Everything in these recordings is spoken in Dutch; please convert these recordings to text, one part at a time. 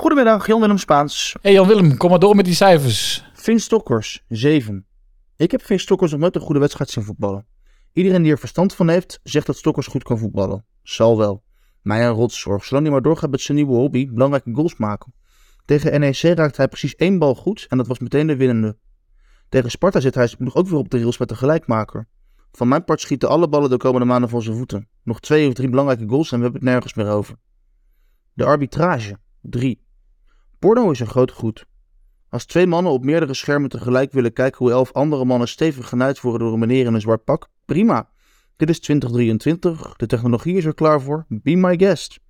Goedemiddag, Jan-Willem Spaans. Hey Jan-Willem, kom maar door met die cijfers. Vin Stokkers, 7. Ik heb Vin Stokkers nog nooit een goede wedstrijd zien voetballen. Iedereen die er verstand van heeft, zegt dat Stokkers goed kan voetballen. Zal wel. Mij een rotzorg, zolang hij maar doorgaat met zijn nieuwe hobby, belangrijke goals maken. Tegen NEC raakte hij precies één bal goed en dat was meteen de winnende. Tegen Sparta zit hij nog ook weer op de rails met de gelijkmaker. Van mijn part schieten alle ballen de komende maanden van zijn voeten. Nog twee of drie belangrijke goals en we hebben het nergens meer over. De arbitrage, 3. Porno is een groot goed. Als twee mannen op meerdere schermen tegelijk willen kijken hoe elf andere mannen stevig genaaid worden door een meneer in een zwart pak, prima. Dit is 2023, de technologie is er klaar voor, be my guest.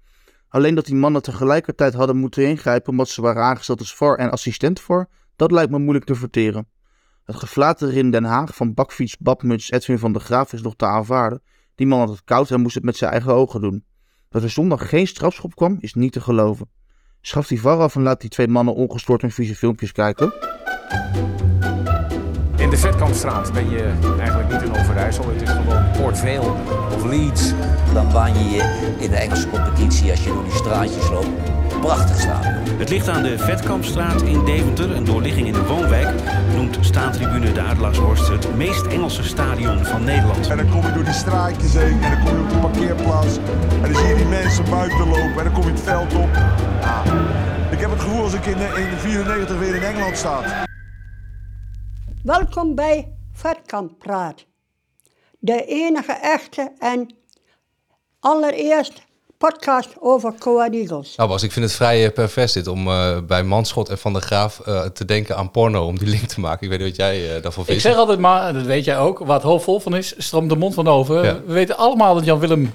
Alleen dat die mannen tegelijkertijd hadden moeten ingrijpen omdat ze waren aangesteld als VAR en assistent voor, dat lijkt me moeilijk te verteren. Het geflater in Den Haag van bakfiets, badmuts, Edwin van der Graaf is nog te aanvaarden. Die man had het koud en moest het met zijn eigen ogen doen. Dat er zondag geen strafschop kwam, is niet te geloven. Schaf die VAR af en laat die twee mannen ongestoord hun vieze filmpjes kijken. In de Vetkampstraat ben je eigenlijk niet in Overijssel. Het is gewoon Port Vale of Leeds. Dan baan je je in de Engelse competitie als je door die straatjes loopt. Prachtig stadion. Het ligt aan de Vetkampstraat in Deventer, een doorligging in de woonwijk. Noemt staantribune het meest Engelse stadion van Nederland. En dan kom je door die straatjes heen en dan kom je op de parkeerplaats. En dan zie je die mensen buiten lopen en dan kom je het veld op. Ah, ik heb het gevoel als ik in, in 94 weer in Engeland sta. Welkom bij Vetkamp Praat. De enige echte en allereerst podcast over Coa Eagles. Nou Bas, ik vind het vrij eh, pervers dit om eh, bij Manschot en Van der Graaf eh, te denken aan porno, om die link te maken. Ik weet niet wat jij eh, daarvan Ik vindt. zeg altijd maar, dat weet jij ook, waar het hoofd vol van is, stroomt de mond van over. Ja. We weten allemaal dat Jan-Willem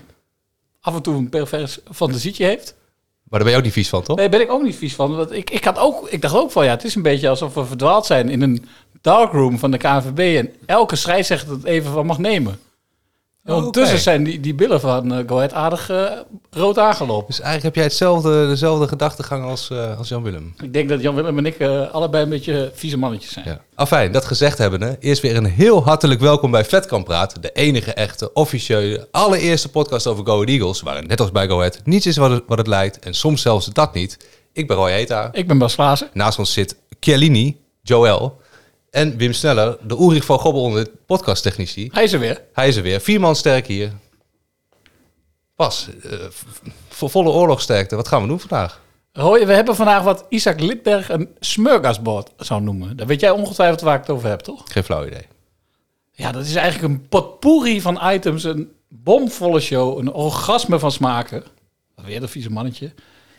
af en toe een pervers fantasietje heeft. Maar daar ben je ook niet vies van, toch? Nee, ben ik ook niet vies van. Want ik, ik, had ook, ik dacht ook van, ja, het is een beetje alsof we verdwaald zijn in een darkroom van de KNVB en elke scheidsrechter het even van mag nemen. Oh, ondertussen zijn die, die billen van uh, Go Ahead aardig eh, rood aangelopen. Dus eigenlijk heb jij hetzelfde, dezelfde gedachtegang als, eh, als Jan Willem. Ik denk dat Jan-Willem en ik eh, allebei een beetje vieze mannetjes zijn. Ja. Afijn, dat gezegd hebbende, eerst weer een heel hartelijk welkom bij Vetkamp Praat. De enige echte, officiële, allereerste podcast over Go Ahead Eagles. Waar net als bij Go Ahead niets is wat het, wat het lijkt en soms zelfs dat niet. Ik ben Roy Heta. Ik ben Bas Glazen. Naast ons zit Chiellini, Joël en Wim Sneller, de Ulrich van Gobbel podcasttechnici. Hij is er weer. Hij is er weer. Vier man sterk hier. Pas, eh, vo- volle oorlogsterkte. Wat gaan we doen vandaag? We hebben vandaag wat Isaac Lidberg een smurgasbord zou noemen. Daar weet jij ongetwijfeld waar ik het over heb, toch? Geen flauw idee. Ja, dat is eigenlijk een potpourri van items. Een bomvolle show. Een orgasme van smaken. Weer dat vieze mannetje.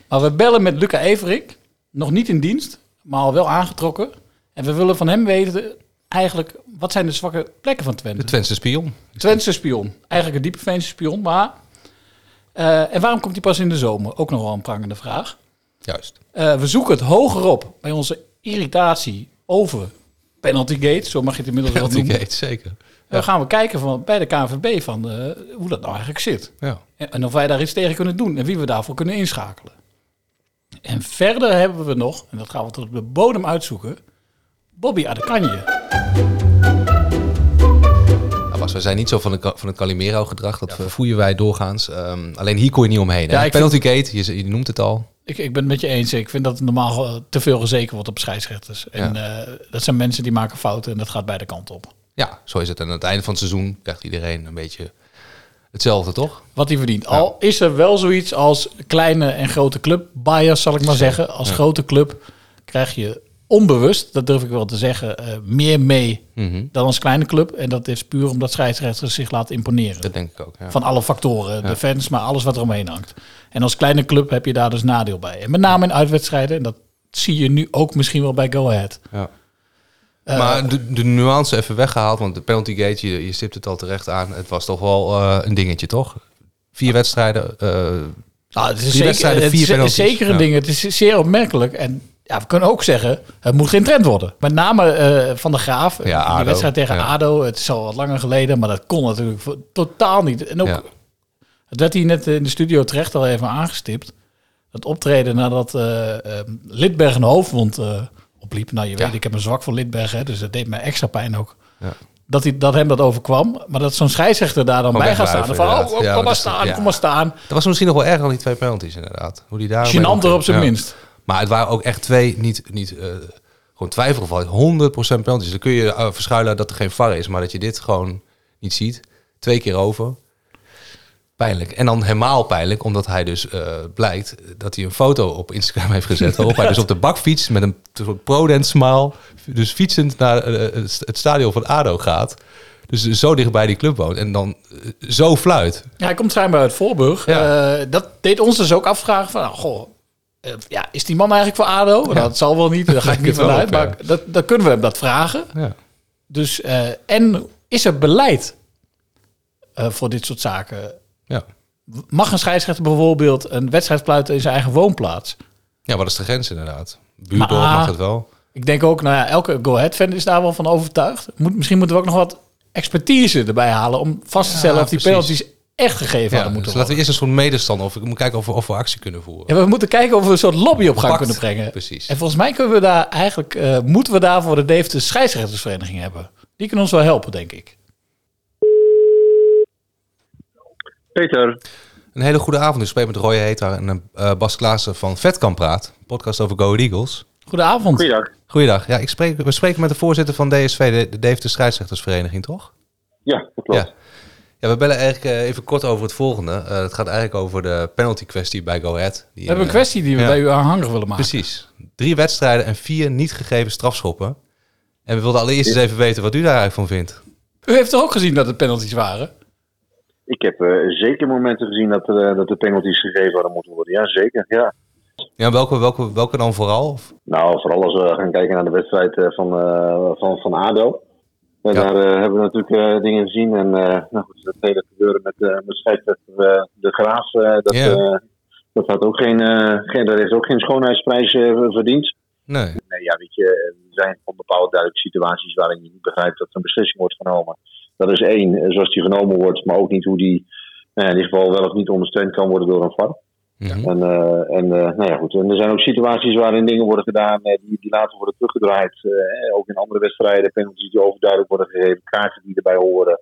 Maar we bellen met Luca Everink. Nog niet in dienst, maar al wel aangetrokken. En we willen van hem weten eigenlijk... wat zijn de zwakke plekken van Twente? De Twentse spion. Twentse spion. Eigenlijk een diepeveense spion, maar... eh, en waarom komt hij pas in de zomer? Ook nog wel een prangende vraag. Juist. Eh, we zoeken het hoger op bij onze irritatie over Penaltygate, zo mag je het inmiddels wel Penalty noemen. Gate, zeker. Dan gaan we kijken van, bij de KNVB van eh, hoe dat nou eigenlijk zit. Ja. En, en of wij daar iets tegen kunnen doen en wie we daarvoor kunnen inschakelen. En verder hebben we nog, en dat gaan we tot op de bodem uitzoeken, Bobby Adekanje. Nou, Bas, wij zijn niet zo van, ka- van het Calimero-gedrag. Dat voeren wij doorgaans. Ehm, alleen hier kon je niet omheen. Ja, Penalty Gate, je, je noemt het al. Ik, ik ben het met je eens. Ik vind dat het normaal eh, te veel gezeken wordt op scheidsrechters. En eh, dat zijn mensen die maken fouten en dat gaat beide kanten op. Ja, zo is het. En aan het einde van het seizoen krijgt iedereen een beetje hetzelfde, toch? Wat hij verdient. Al is er wel zoiets als kleine en grote club bias, zal ik maar zeggen. Als grote club krijg je onbewust, dat durf ik wel te zeggen, eh, meer mee Mhm. dan als kleine club. En dat is puur omdat scheidsrechters zich laten imponeren. Dat denk ik ook. Ja. Van alle factoren. De fans, maar alles wat er omheen hangt. En als kleine club heb je daar dus nadeel bij. En met name in uitwedstrijden. En dat zie je nu ook misschien wel bij Go Ahead. Ja. Eh, maar de, de nuance even weggehaald, want de penalty gate, je, je stipt het al terecht aan. Het was toch wel eh, een dingetje, toch? Vier wedstrijden. Nou, het is zeker, wedstrijden, het vier is penalties. zeker een ding. Het is zeer opmerkelijk. En ja, we kunnen ook zeggen, het moet geen trend worden. Met name eh, Van de Graaf. Ja, die wedstrijd tegen Ja. ADO. Het is al wat langer geleden, maar dat kon natuurlijk totaal niet. En ook, Ja. het werd hier net in de studio terecht al even aangestipt. Dat optreden nadat eh, Lidberg een hoofdwond eh, opliep. Nou, je weet, ik heb een zwak voor Lidberg, hè, dus dat deed mij extra pijn ook. Ja. Dat, hij, dat hem dat overkwam. Maar dat zo'n scheidsrechter daar dan bij gaat staan. Van, oh, oh, kom maar staan, kom maar staan. dat was misschien nog wel erger dan die twee penalties, inderdaad. Hoe die daar Gênanter op zijn minst. Maar het waren ook echt twee, niet, niet eh, gewoon twijfelgevallen, 100% penalties. Dan kun je eh, verschuilen dat er geen VAR is, maar dat je dit gewoon niet ziet. Twee keer over. Pijnlijk. En dan helemaal pijnlijk, omdat hij dus eh, blijkt dat hij een foto op Instagram heeft gezet. Waarop hij dus op de bakfiets met een soort pro smile, dus fietsend naar het stadion van ADO gaat. Dus zo dichtbij die club woont. En dan zo fluit. Ja, hij komt schijnbaar uit Voorburg. Ja. Dat deed ons dus ook afvragen van, nou, goh, eh, ja, is die man eigenlijk voor ADO? Dat zal wel niet, daar ga ik niet vanuit. ja. Maar dat, dan kunnen we hem dat vragen. Ja. Dus, eh, en is er beleid eh, voor dit soort zaken? Ja. Mag een scheidsrechter bijvoorbeeld een wedstrijd fluiten in zijn eigen woonplaats? ja, wat is de grens inderdaad? Buurdorp mag het wel. Ik denk ook, nou ja, elke Go Ahead fan is daar wel van overtuigd. Moet, misschien moeten we ook nog wat expertise erbij halen om vast te stellen of die precies. penalties echt gegeven Ja, hadden dus moeten laten we eerst een soort medestander of ik moet kijken of we, of we actie kunnen voeren. Ja, we moeten kijken of we een soort lobby op gang kunnen brengen. Precies. En volgens mij kunnen we daar eigenlijk, eh, moeten we daarvoor de Deventer scheidsrechtersvereniging hebben. Die kunnen ons wel helpen, denk ik. Peter, Een hele goede avond. Ik spreek met Roy Heta en eh, Bas Klaassen van Vetkamp Praat. Podcast over Go Eagles. Goedenavond. goeiedag. Goeiedag. Ja, ik spreek, we spreken met de voorzitter van DSV, de, de Deventer Scheidsrechtersvereniging, toch? Ja, dat klopt. Ja. Ja, we bellen eigenlijk eh, even kort over het volgende. Eh, het gaat eigenlijk over de penalty kwestie bij Go Ahead. Die We hebben een eh, kwestie die we ja. bij u aanhangig willen maken. Precies. Drie wedstrijden en vier niet gegeven strafschoppen. En we wilden allereerst eens even weten wat u daar eigenlijk van vindt. U heeft er ook gezien dat het penalties waren. Ik heb eh, zeker momenten gezien dat, er, eh, dat de penalties gegeven hadden moeten worden. Ja, zeker. Ja. Ja, welke, welke, welke dan vooral? Nou, vooral als we gaan kijken naar de wedstrijd eh, van, eh, van, van ADO. Ja. Daar eh, hebben we natuurlijk eh, dingen gezien. En eh, nou goed, dat hele gebeuren met, eh met scheidsrechter De Graaf, dat, dat, had ook geen, geen, dat heeft ook geen schoonheidsprijs verdiend. Nee. Nee, ja, weet je, er zijn van bepaalde duidelijke situaties waarin je niet begrijpt dat er een beslissing wordt genomen. Dat is één, zoals die genomen wordt, maar ook niet hoe die in ieder geval wel of niet ondersteund kan worden door een VAR. Mhm. En, eh, en eh, nou ja, goed. En er zijn ook situaties waarin dingen worden gedaan eh, die, die later worden teruggedraaid. Ook in andere wedstrijden, penalties die overduidelijk worden gegeven, kaarten die erbij horen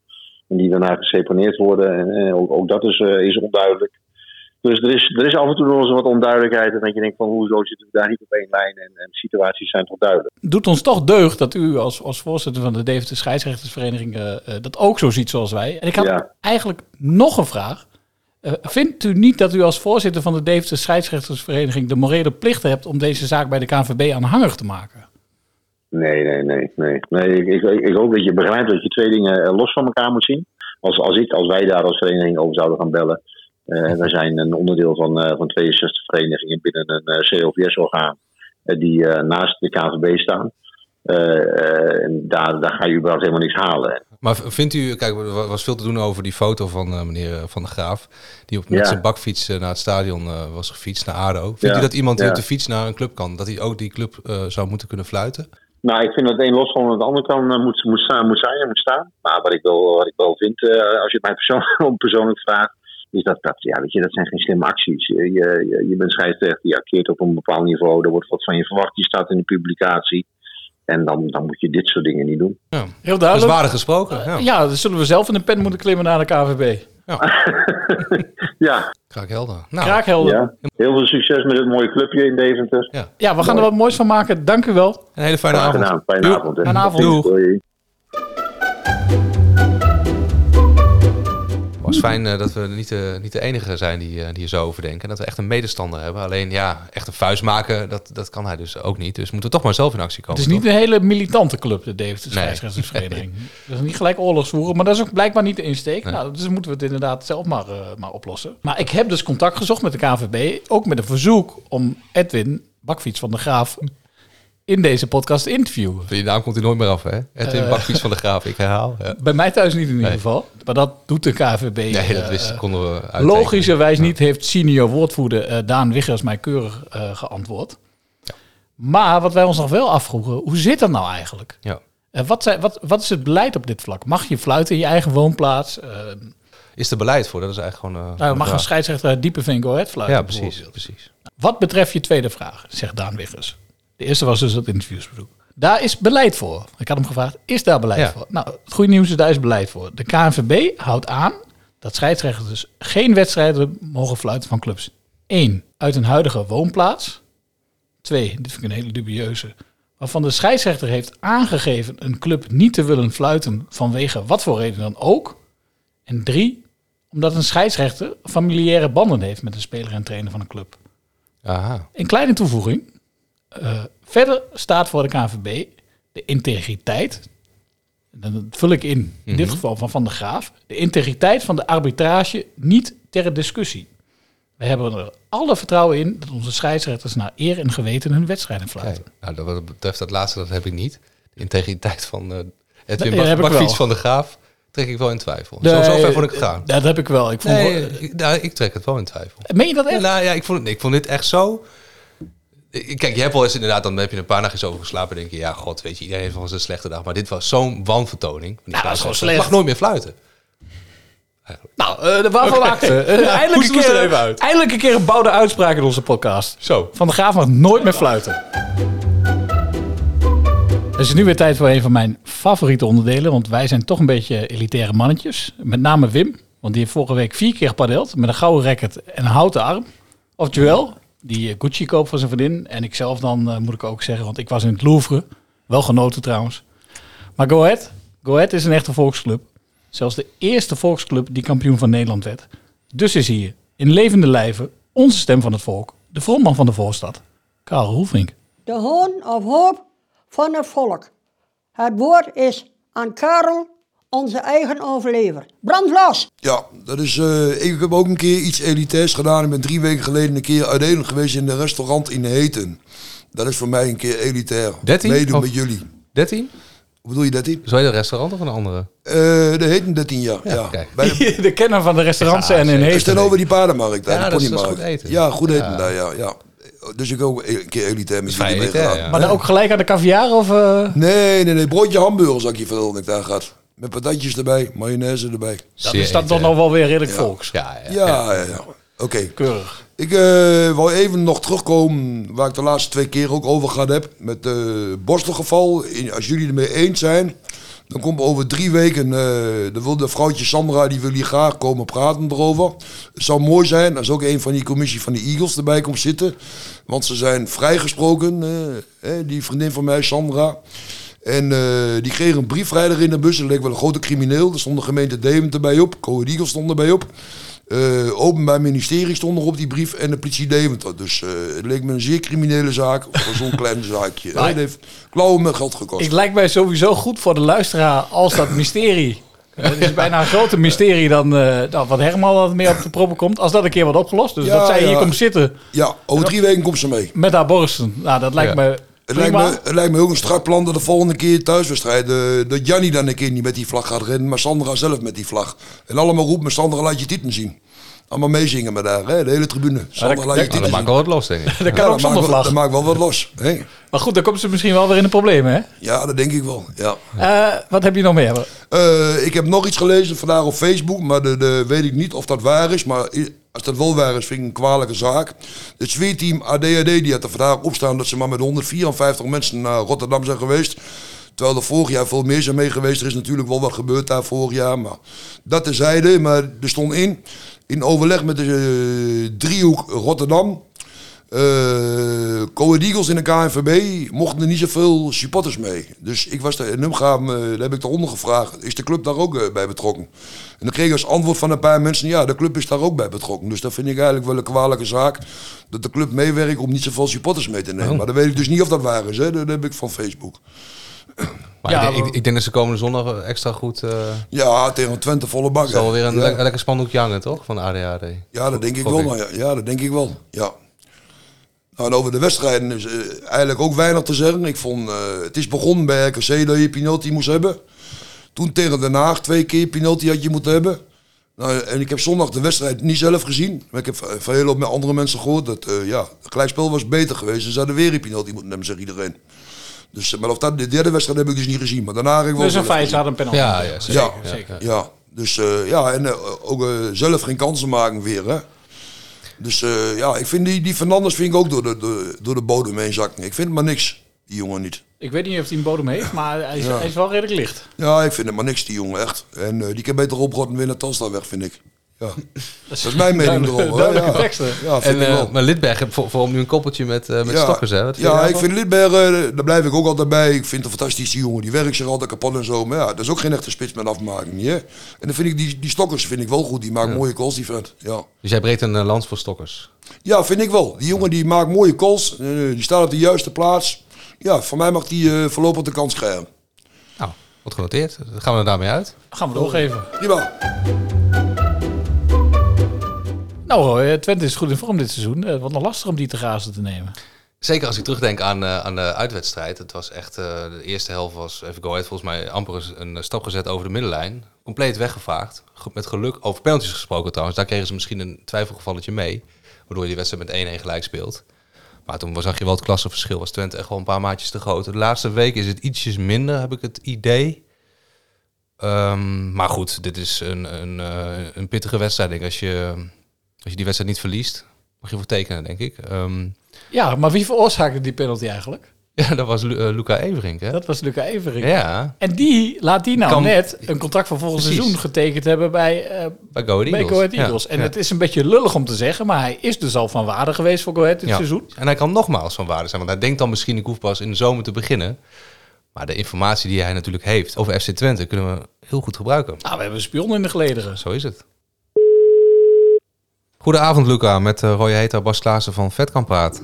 en die daarna geseponeerd worden. En, ook, ook dat is, is onduidelijk. Dus er is, er is af en toe nog eens wat onduidelijkheid. En dat je denkt van hoezo zitten we daar niet op één lijn en, en situaties zijn toch duidelijk. Doet ons toch deugd dat u als, als voorzitter van de Deventer scheidsrechtersvereniging dat ook zo ziet zoals wij. En ik had Ja. eigenlijk nog een vraag. Eh, vindt u niet dat u als voorzitter van de Deventer scheidsrechtersvereniging de morele plicht hebt om deze zaak bij de KNVB aanhangig te maken? Nee, nee, nee. nee. nee ik, ik, ik hoop dat je begrijpt dat je twee dingen eh, los van elkaar moet zien. Als, als, ik, als wij daar als vereniging over zouden gaan bellen. eh wij zijn een onderdeel van, van 62 verenigingen binnen een COVS-orgaan. die naast de KVB staan. Daar, daar ga je überhaupt helemaal niks halen. Maar vindt u, kijk, er was veel te doen over die foto van eh, meneer eh, Van der Graaf. Die op, met Ja. zijn bakfiets eh, naar het stadion was gefietst, naar ADO. Vindt Ja, u dat iemand die op de fiets naar een club kan, dat hij ook die club zou moeten kunnen fluiten? Nou, ik vind dat het een los van het ander kan, moet, moet, staan, moet zijn en moet staan. Maar wat ik wel, wat ik wel vind, als je het mij persoon, om persoonlijk vraagt, is dat, dat, ja, weet je, dat zijn geen slimme acties. Je, je, je bent scheidsrechter, je acteert op een bepaald niveau, er wordt wat van je verwacht, je staat in de publicatie. En dan, dan moet je dit soort dingen niet doen. Ja. Heel Dat is duidelijk. waardig gesproken. Ja. Ja, dan zullen we zelf in de pen moeten klimmen naar de KVB. ja, Graag helder. Nou, Kraakhelder. Ja. ja, heel veel succes met het mooie clubje in Deventer. we gaan er wat moois van maken. Dank u wel. een hele fijne Graag avond. gedaan. Fijne Doei. avond. hè. Fijne avond. Doeg. Doei. Was fijn eh, dat we niet de, niet de enige zijn die, eh, die er zo over denken. En dat we echt een medestander hebben. Alleen ja, echt een vuist maken, dat, dat kan hij dus ook niet. Dus we moeten toch maar zelf in actie komen. Het is niet een hele militante club, de Nee. scheidsrechtersvereniging. Dat is niet gelijk oorlogsvoeren, maar dat is ook blijkbaar niet de insteek. Nou, dus moeten we het inderdaad zelf maar, eh, maar oplossen. Maar ik heb dus contact gezocht met de KVB, ook met een verzoek om Edwin Bakfiets van de Graaf in deze podcast te interviewen. Die naam komt hij nooit meer af, hè? Edwin Eh. Bakfiets van de Graaf, ik herhaal. Ja. Bij mij thuis niet in ieder Nee. geval, maar dat doet de KVB. Nee, dat eh, wist, konden we uittekenen. Logischerwijs niet heeft senior woordvoerder eh, Daan Wiggers mij keurig geantwoord. Maar wat wij ons nog wel afvroegen, hoe zit dat nou eigenlijk? Ja. Wat, zijn, wat, wat is het beleid op dit vlak? Mag je fluiten in je eigen woonplaats? Is er beleid voor? Dat is eigenlijk gewoon... nou, een mag een scheidsrechter diepe Go Ahead fluiten? Ja, precies, precies. Wat betreft je tweede vraag, zegt Daan Wiggers. De eerste was dus het interviewsbezoek. Daar is beleid voor. Ik had hem gevraagd, is daar beleid Ja. voor? Nou, het goede nieuws is, daar is beleid voor. De KNVB houdt aan dat scheidsrechters dus geen wedstrijden mogen fluiten van clubs. 1. Uit een huidige woonplaats. Twee, dit vind ik een hele dubieuze. Waarvan de scheidsrechter heeft aangegeven een club niet te willen fluiten vanwege wat voor reden dan ook. En drie, omdat een scheidsrechter familiaire banden heeft met een speler en trainer van een club. Aha. Een kleine toevoeging. Eh, verder staat voor de KNVB de integriteit. Dat vul ik in, in dit Mhm. geval van Van der Graaf. De integriteit van de arbitrage niet ter discussie. We hebben er alle vertrouwen in dat onze scheidsrechters naar eer en geweten hun wedstrijden fluiten. Kijk, nou, dat- wat betreft dat laatste, dat heb ik niet. De integriteit van eh Edwin Nee, Bakfiets van de Graaf trek ik wel in twijfel. Nee, zo, zo ver vond ik het gaan. Dat heb ik wel. Ik vond Nee, ik, nou, ik trek het wel in twijfel. Meen je dat Ja, echt? nou ja, ik vond, het- ik vond dit echt zo... Kijk, je hebt wel eens inderdaad, dan heb je een paar nachtjes over geslapen. denk je, ja, god, weet je, iedereen heeft wel eens een slechte dag. Maar dit was zo'n wanvertoning. Ja, dat is gewoon slecht. mag nooit meer fluiten. Nou, eh waarvan Oké. acte? Eh, eindelijk, een keer, er even uit. eindelijk een keer een bouwde uitspraak in onze podcast. Zo. Van de Graaf mag nooit meer fluiten. Het is nu weer tijd voor een van mijn favoriete onderdelen. Want wij zijn toch een beetje elitaire mannetjes. Met name Wim. Want die heeft vorige week vier keer gepadeld. Met een gouden racket en een houten arm. Of Joel. Die eh, Gucci koopt voor zijn vriendin. En ikzelf dan, eh, moet ik ook zeggen. Want ik was in het Louvre. Wel genoten trouwens. Maar Go Ahead. Go Ahead is een echte volksclub. Zelfs de eerste volksclub die kampioen van Nederland werd. Dus is hier, in levende lijven, onze stem van het volk. De frontman van de voorstad. Karel Roelvink. De hoon of hoop van het volk. Het woord is aan Karel, onze eigen overlever. Brand los! Ja, dat is, eh, ik heb ook een keer iets elitairs gedaan. Ik ben drie weken geleden een keer uiteen geweest in een restaurant in Heten. Dat is voor mij een keer elitair. 13? Meedoen Of- met jullie. 13? Hoe bedoel je 13? Zo een restaurant of een andere? Eh de Heten 13 jaar. Ja, kijk. Bij de, De kenner van de restaurants Ja, en in is Hees. tegenover die paardenmarkt. daar, Ja, de dat is- dat is ponymarkt. goed eten. Ja, goed eten Ja. daar, ja. ja. Dus ik ook een keer elitair met jullie elitair, meegedaan. ja. Maar dan ook gelijk aan de caviar of... eh, Nee, nee, nee. Broodje hamburgers had ik je verteld dat ik daar gehad. Met patatjes erbij, mayonaise erbij. dat is dan toch elitair. nog wel weer redelijk volks. Ja, ja. Ja, ja, ja. Oké. Keurig. Ik eh wil even nog terugkomen waar ik de laatste twee keer ook over gehad heb. Met het borstelgeval. In- Als jullie ermee eens zijn, dan komt over drie weken. eh dan wil de vrouwtje Sandra, die wil hier graag komen praten erover. Het zou mooi zijn als ook een van die commissie van de Eagles erbij komt zitten. Want ze zijn vrijgesproken, eh, eh, die vriendin van mij, Sandra. En eh, die kreeg een brief vrijdag in de bus. Dat leek wel een grote crimineel. Er stond de gemeente Deventer bij op. Code Eagles stond erbij op. Eh, openbaar ministerie stond er op die brief en de politie Deventer. Dus eh, het leek me een zeer criminele zaak voor zo'n klein zaakje. Maar- Het heeft klauwen met geld gekost. Ik lijkt mij sowieso goed voor de luisteraar als dat mysterie... Het is bijna een groter mysterie dan, eh, dan wat Herman wat meer op de proppen komt. Als dat een keer wordt opgelost. Dus Ja, dat zij hier komt zitten Ja, over drie weken komt ze mee. met haar borsten. Nou, dat lijkt Ja. me Het lijkt, me, het lijkt me ook een strak plan dat de volgende keer thuiswedstrijd... eh, dat Jannie dan een keer niet met die vlag gaat rennen, maar Sandra zelf met die vlag. En allemaal roepen, Sandra laat je tieten zien. Allemaal meezingen met haar, hè, de hele tribune. Sandra dat- laat je tieten dat maakt zien. wel wat los, denk ik. Dat kan Ja, ook zonder vlag. Dat maakt wel wat los. Hè? Maar goed, dan komt ze misschien wel weer in de problemen, hè? Ja, dat denk ik wel. Ja. Eh, wat heb je nog meer? Eh, ik heb nog iets gelezen vandaag op Facebook, maar de, de, weet ik niet of dat waar is. Maar als dat wel waar is, vind ik een kwalijke zaak. Het zweerteam ADAD die had er vandaag op staan dat ze maar met 154 mensen naar Rotterdam zijn geweest. Terwijl er vorig jaar veel meer zijn mee geweest. Er is natuurlijk wel wat gebeurd daar vorig jaar. Maar dat terzijde. Maar er stond in, in overleg met de eh, driehoek Rotterdam. Eh Coed Eagles in de KNVB mochten er niet zoveel supporters mee. Dus ik was daar in Numgaam, eh daar heb ik daaronder gevraagd, is de club daar ook eh, bij betrokken? En dan kreeg ik als antwoord van een paar mensen, ja, de club is daar ook bij betrokken. Dus dat vind ik eigenlijk wel een kwalijke zaak, dat de club meewerkt om niet zoveel supporters mee te nemen. Maar dan weet ik dus niet of dat waar is, hè? dat heb ik van Facebook. Maar Ja, ik, denk, maar- ik, ik denk dat ze komende zondag extra goed... eh Ja, tegen Twente volle bak. zal weer een ja. le- lekker spandoekje hangen, toch? Van ADHD. Ja, dat denk ik wel. ik. nou ja, dat denk ik wel. Ja. Nou, en over de wedstrijden is eh, eigenlijk ook weinig te zeggen. Ik vond, eh, het is begonnen bij RKC dat je penalty moest hebben. Toen tegen Den Haag twee keer penalty had je moeten hebben. Nou, en ik heb zondag de wedstrijd niet zelf gezien. Maar ik heb van hele hoop met andere mensen gehoord dat eh, ja, het gelijkspel was beter geweest. Ze zouden weer een penalty moeten hebben, zegt iedereen. Dus, maar of dat, de derde wedstrijd heb ik dus niet gezien. Maar daarna heb ik wel Dus een feit, hadden een penalty. Ja, ja, zeker. Ja, Ja, zeker. Ja, dus eh, ja, en ook zelf geen kansen maken weer, hè. Dus eh, ja, ik vind die, die Fernandes vind ik ook door de, door, door de bodem heen zakken. Ik vind het maar niks, die jongen niet. Ik weet niet of hij een bodem heeft, maar hij is, Ja. hij is wel redelijk licht. Ja, ik vind het maar niks, die jongen, echt. En eh, die kan beter oprotten naar Telstar weg, vind ik. Ja. Dat is mijn mening erover. Duidelijke Ja. teksten. Ja, vind En, ik eh, wel. maar Lidberg heeft voor, voor nu een koppeltje met, eh, met Ja. Stokkers, hè? Wat vind Ja, ik vind Lidberg, daar blijf ik ook altijd bij. Ik vind het een fantastische jongen. Die werkt zich altijd kapot en zo. Maar ja, dat is ook geen echte spits met afmaking. Hè? En dan vind ik die, die Stokkers vind ik wel goed. Die maakt mooie calls, die vent. Ja. Dus jij breekt een eh, lans voor Stokkers. ja, vind ik wel. Die jongen die maakt mooie calls. Eh, die staat op de juiste plaats. Ja, voor mij mag die eh, voorlopig de kans krijgen. Nou, wordt genoteerd. Dan gaan we er daarmee uit. Gaan we doorgeven. Prima. Nou, eh, Twente is goed in vorm dit seizoen. Het wordt nog lastig om die te grazen te nemen. Zeker als ik terugdenk aan, eh, aan de uitwedstrijd. Het was echt, eh, de eerste helft was, even go ahead, volgens mij amper een stap gezet over de middenlijn. Compleet weggevaagd. Ge- Met geluk, over penalties gesproken trouwens. Daar kregen ze misschien een twijfelgevalletje mee. Waardoor je die wedstrijd met 1-1 gelijk speelt. Maar toen zag je wel het klassenverschil. Was Twente echt wel een paar maatjes te groot. De laatste week is het ietsjes minder, heb ik het idee. Ehm, maar goed, dit is een, een, eh, een pittige wedstrijd. Denk, als, je, als je die wedstrijd niet verliest, mag je voor tekenen, denk ik. Ehm, Ja, maar wie veroorzaakte die penalty eigenlijk? ja, dat was Lu- eh, Luca Everink, hè? Dat was Luca Everink. Ja, En die laat die nou Kan- net een contract voor volgend Precies. seizoen getekend hebben bij, eh bij Go Ahead bij Eagles. Go Ahead Ja, Eagles. En ja. het is een beetje lullig om te zeggen, maar hij is dus al van waarde geweest voor Go Ahead dit Ja. seizoen. En hij kan nogmaals van waarde zijn, want hij denkt dan misschien, ik hoef pas in de zomer te beginnen. Maar de informatie die hij natuurlijk heeft over FC Twente kunnen we heel goed gebruiken. Nou, we hebben een spion in de gelederen. Zo is het. Goedenavond, Luca, met uh, Roy Heta, Bas Klaassen van Vetkamp Praat.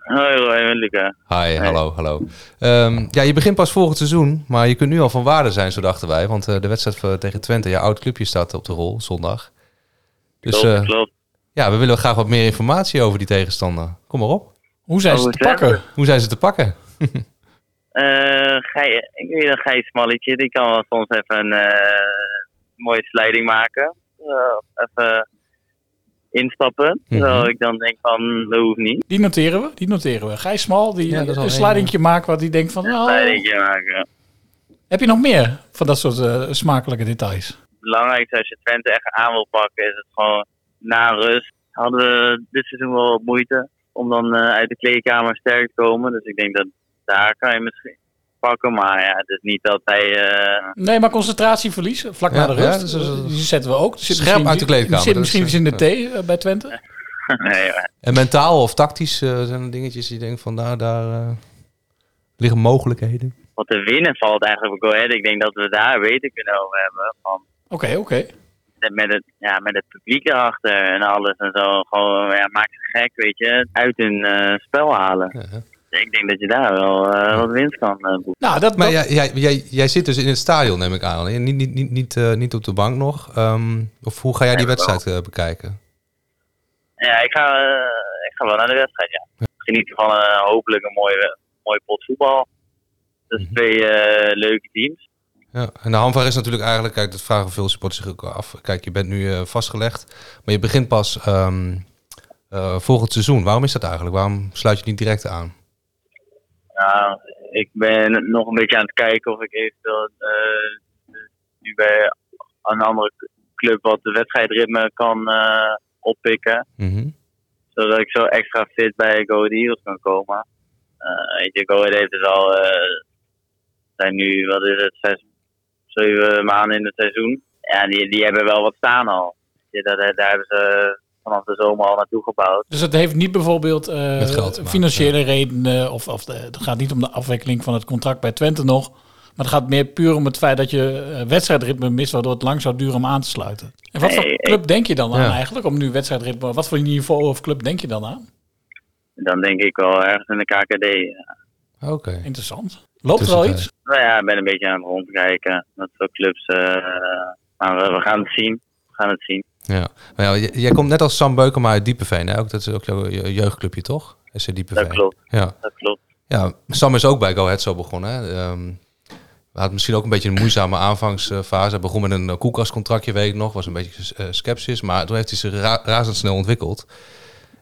Hoi Roy Luca. Hi, hallo, hallo. Ehm, ja, je begint pas volgend seizoen, maar je kunt nu al van waarde zijn, zo dachten wij. Want eh, de wedstrijd voor- tegen Twente, je oud clubje, staat op de rol, zondag. Dus klopt, eh, klopt. ja, we willen graag wat meer informatie over die tegenstander. Kom maar op. Hoe zijn Oh, ze te pakken? Hoe zijn ze te pakken? Eh, Gij- ik weet een Gijs Smalletje, die kan wel soms even een eh, mooie slijding maken. Eh, even instappen. Mhm. Terwijl ik dan denk van, dat hoeft niet. Die noteren we, die noteren we. Gijs Smal, die Ja, een slidingje maakt wat die denkt van... Een Nou, slijdingje maken. heb je nog meer van dat soort eh, smakelijke details? Het belangrijkste als je Twente echt aan wil pakken, is het gewoon na rust. Hadden we dit seizoen wel wat moeite om dan eh, uit de kleedkamer sterk te komen. Dus ik denk dat daar kan je misschien pakken. Maar ja, het is niet dat hij... eh, Nee, maar concentratieverlies vlak Ja, na de ja, rust. dus dat is- die zetten we ook. Zit Scherp misschien- uit de kleedkamer, Er zit misschien is, iets in de eh, bij Twente. nee. En mentaal of tactisch eh, zijn er dingetjes die denkt van daar, daar eh, liggen mogelijkheden. wat te winnen valt eigenlijk bij Go Ahead. Ik denk dat we daar beter kunnen over hebben. Van, Oké, oké. met, het, ja, met het publiek erachter en alles en zo. Gewoon, ja, maak ze gek, weet je. Uit hun eh, spel halen. Ja. Ik denk dat je daar wel eh, wat winst kan eh, boeken. Nou, dat, Maar dat- jij, jij, jij, jij zit dus in het stadion, neem ik aan. hè? Niet, niet, niet, niet, eh, niet op de bank nog. Ehm, of hoe ga jij die wedstrijd bekijken? Ja, ik ga, eh, ik ga wel naar de wedstrijd, ja. Genieten van hopelijk een mooie, mooie pot voetbal. Dus twee eh, leuke teams. Ja, en de handvaar is natuurlijk eigenlijk, kijk, dat vragen veel supporters zich ook af. Kijk, je bent nu eh, vastgelegd, maar je begint pas ehm, eh, volgend seizoen. Waarom is dat eigenlijk? Waarom sluit je niet direct aan? Ja, ik ben nog een beetje aan het kijken of ik eventueel eh, nu bij een andere club wat de wedstrijdritme kan eh, oppikken. Mhm. Zodat ik zo extra fit bij Go Ahead Eagles kan komen. Eh weet je, Go Ahead heeft het al, zijn nu, wat is het, zes, zeven maanden in het seizoen. Ja, die, die hebben wel wat staan al. Je, daar, daar hebben ze vanaf de zomer al naartoe gebouwd. Dus het heeft niet bijvoorbeeld eh, geld financiële redenen, of, of de, het gaat niet om de afwikkeling van het contract bij Twente nog. Maar het gaat meer puur om het feit dat je eh, wedstrijdritme mist, waardoor het lang zou duren om aan te sluiten. En wat voor club denk je dan aan eigenlijk, om nu wedstrijdritme, wat voor niveau of club denk je dan aan? Dan denk ik wel ergens in de KKD. ja. Oké. Interessant. Loopt er al iets? Nou ja, ik ben een beetje aan het rondkijken. Dat soort clubs. eh, maar we, we gaan het zien. We gaan het zien. Ja. Maar ja, jij komt net als Sam Beukema uit Diepeveen. Hè? Ook, dat is ook jouw je- jeugdclubje, toch? SC Diepeveen. Dat klopt. Ja. Dat klopt. ja, Sam is ook bij Go Ahead zo begonnen. Hè? Ehm, hij had misschien ook een beetje een moeizame aanvangsfase. Hij begon met een koelkastcontractje, weet ik nog. Was een beetje eh, sceptisch. Maar toen heeft hij zich ra- razendsnel ontwikkeld.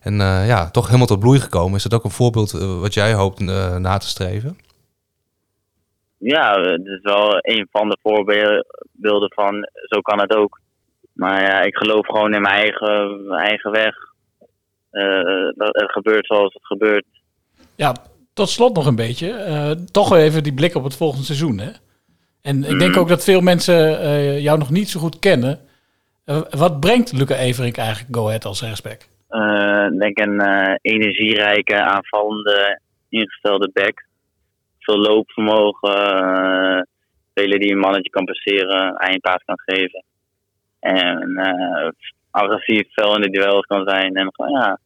En eh, ja, toch helemaal tot bloei gekomen. Is dat ook een voorbeeld eh, wat jij hoopt na te streven? Ja, het is wel een van de voorbeelden van zo kan het ook. Maar ja, ik geloof gewoon in mijn eigen, mijn eigen weg. Eh, dat het gebeurt zoals het gebeurt. Ja, tot slot nog een beetje. eh, toch even die blik op het volgende seizoen. Hè? En ik denk Mhm. ook dat veel mensen eh, jou nog niet zo goed kennen. Wat brengt Luca Everink eigenlijk Go Ahead als rechtsback? Ik denk een energierijke, aanvallende, ingestelde back. Veel loopvermogen. speler die een mannetje kan passeren, eindpaas kan geven. En eh, agressief, fel in de duels kan zijn. En gewoon, ja,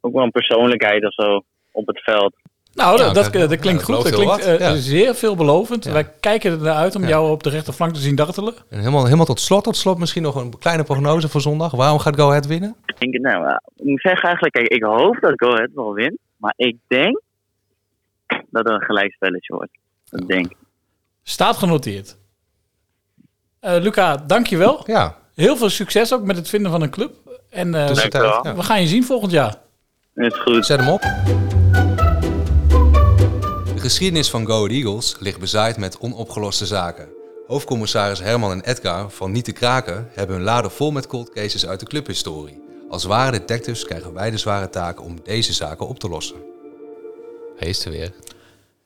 ook wel een persoonlijkheid of zo op het veld. Nou, Ja, dat, dat, klinkt ja, goed. dat klinkt eh, ja. zeer veelbelovend. Ja. Wij kijken er naar uit om Ja. jou op de rechterflank te zien dartelen. En helemaal, helemaal tot slot, tot slot misschien nog een kleine prognose voor zondag. Waarom gaat Go Ahead winnen? Ik denk, nou, ik moet zeggen eigenlijk, kijk, ik hoop dat Go Ahead wel wint. Maar ik denk dat het een gelijkspelletje wordt. Dat denk ik. Staat genoteerd. Eh, Luca, dankjewel. Ja, Heel veel succes ook met het vinden van een club. En eh. Ja. we gaan je zien volgend jaar. Is goed. Zet hem op. De geschiedenis van Go Eagles ligt bezaaid met onopgeloste zaken. Hoofdcommissaris Herman en Edgar van Niet te Kraken hebben hun laden vol met cold cases uit de clubhistorie. Als ware detectives krijgen wij de zware taak om deze zaken op te lossen. Hij is er weer.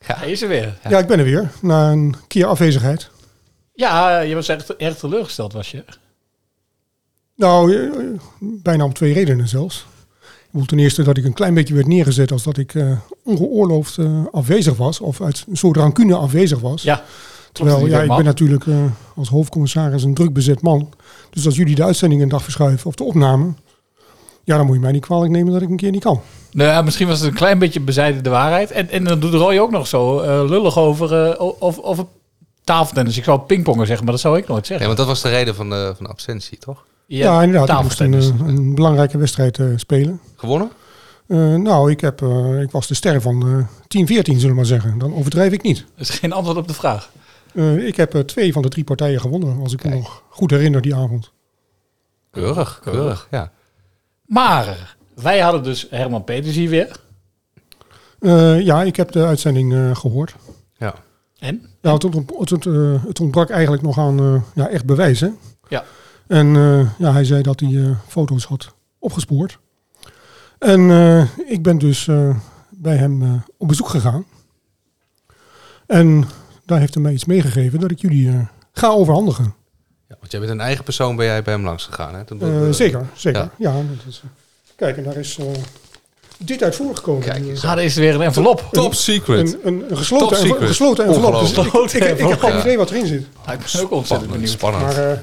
Hij is er weer. Ja, ik ben er weer. Na een keer afwezigheid. Ja, je was echt erg teleurgesteld, was je? Nou, eh, bijna om twee redenen zelfs. Ik bedoel, ten eerste dat ik een klein beetje werd neergezet als dat ik eh, ongeoorloofd eh, afwezig was. Of uit een soort rancune afwezig was. Ja. Terwijl, ja, ik ben natuurlijk eh, als hoofdcommissaris een druk bezet man. Dus als jullie de uitzending een dag verschuiven of de opname... Ja, dan moet je mij niet kwalijk nemen dat ik een keer niet kan. Nou ja, misschien was het een klein beetje bezijden de waarheid. En, en dan doet Roy ook nog zo eh, lullig over, eh, of, over tafeltennis. Ik zou pingpongen zeggen, maar dat zou ik nooit zeggen. want dat was de reden van de, van de absentie, toch? Ja, inderdaad. Ik moest een, een belangrijke wedstrijd eh, spelen. Gewonnen? Eh, nou, ik, heb, eh, ik was de ster van eh 10-14, zullen we maar zeggen. Dan overdrijf ik niet. Dat is geen antwoord op de vraag. Eh, ik heb twee van de drie partijen gewonnen, als ik me nog goed herinner die avond. Keurig, keurig, ja. Maar wij hadden dus Herman Peters hier weer. Eh, ja, ik heb de uitzending eh, gehoord. Ja. En? Ja, het, ont- het, ont- het ontbrak eigenlijk nog aan eh, ja, echt bewijs. Hè? Ja. En eh, ja, hij zei dat hij eh, foto's had opgespoord. En eh, ik ben dus eh, bij hem eh, op bezoek gegaan. En daar heeft hij mij iets meegegeven dat ik jullie eh, ga overhandigen. ja. Want jij bent een eigen persoon ben jij bij hem langs gegaan, hè? Toen- zeker, zeker. ja. Ja. dat is, kijk, en daar is eh, dit uit voorgekomen. Kijk eens. Ah, er is weer een envelop. Top secret. Een, een, een gesloten, Top envelop, gesloten envelop. Dus ik, Ongelooflijk. ik, ik, ik heb geen Ja. idee wat erin zit. Ik ben ook ontzettend benieuwd. Spannend. Maar eh,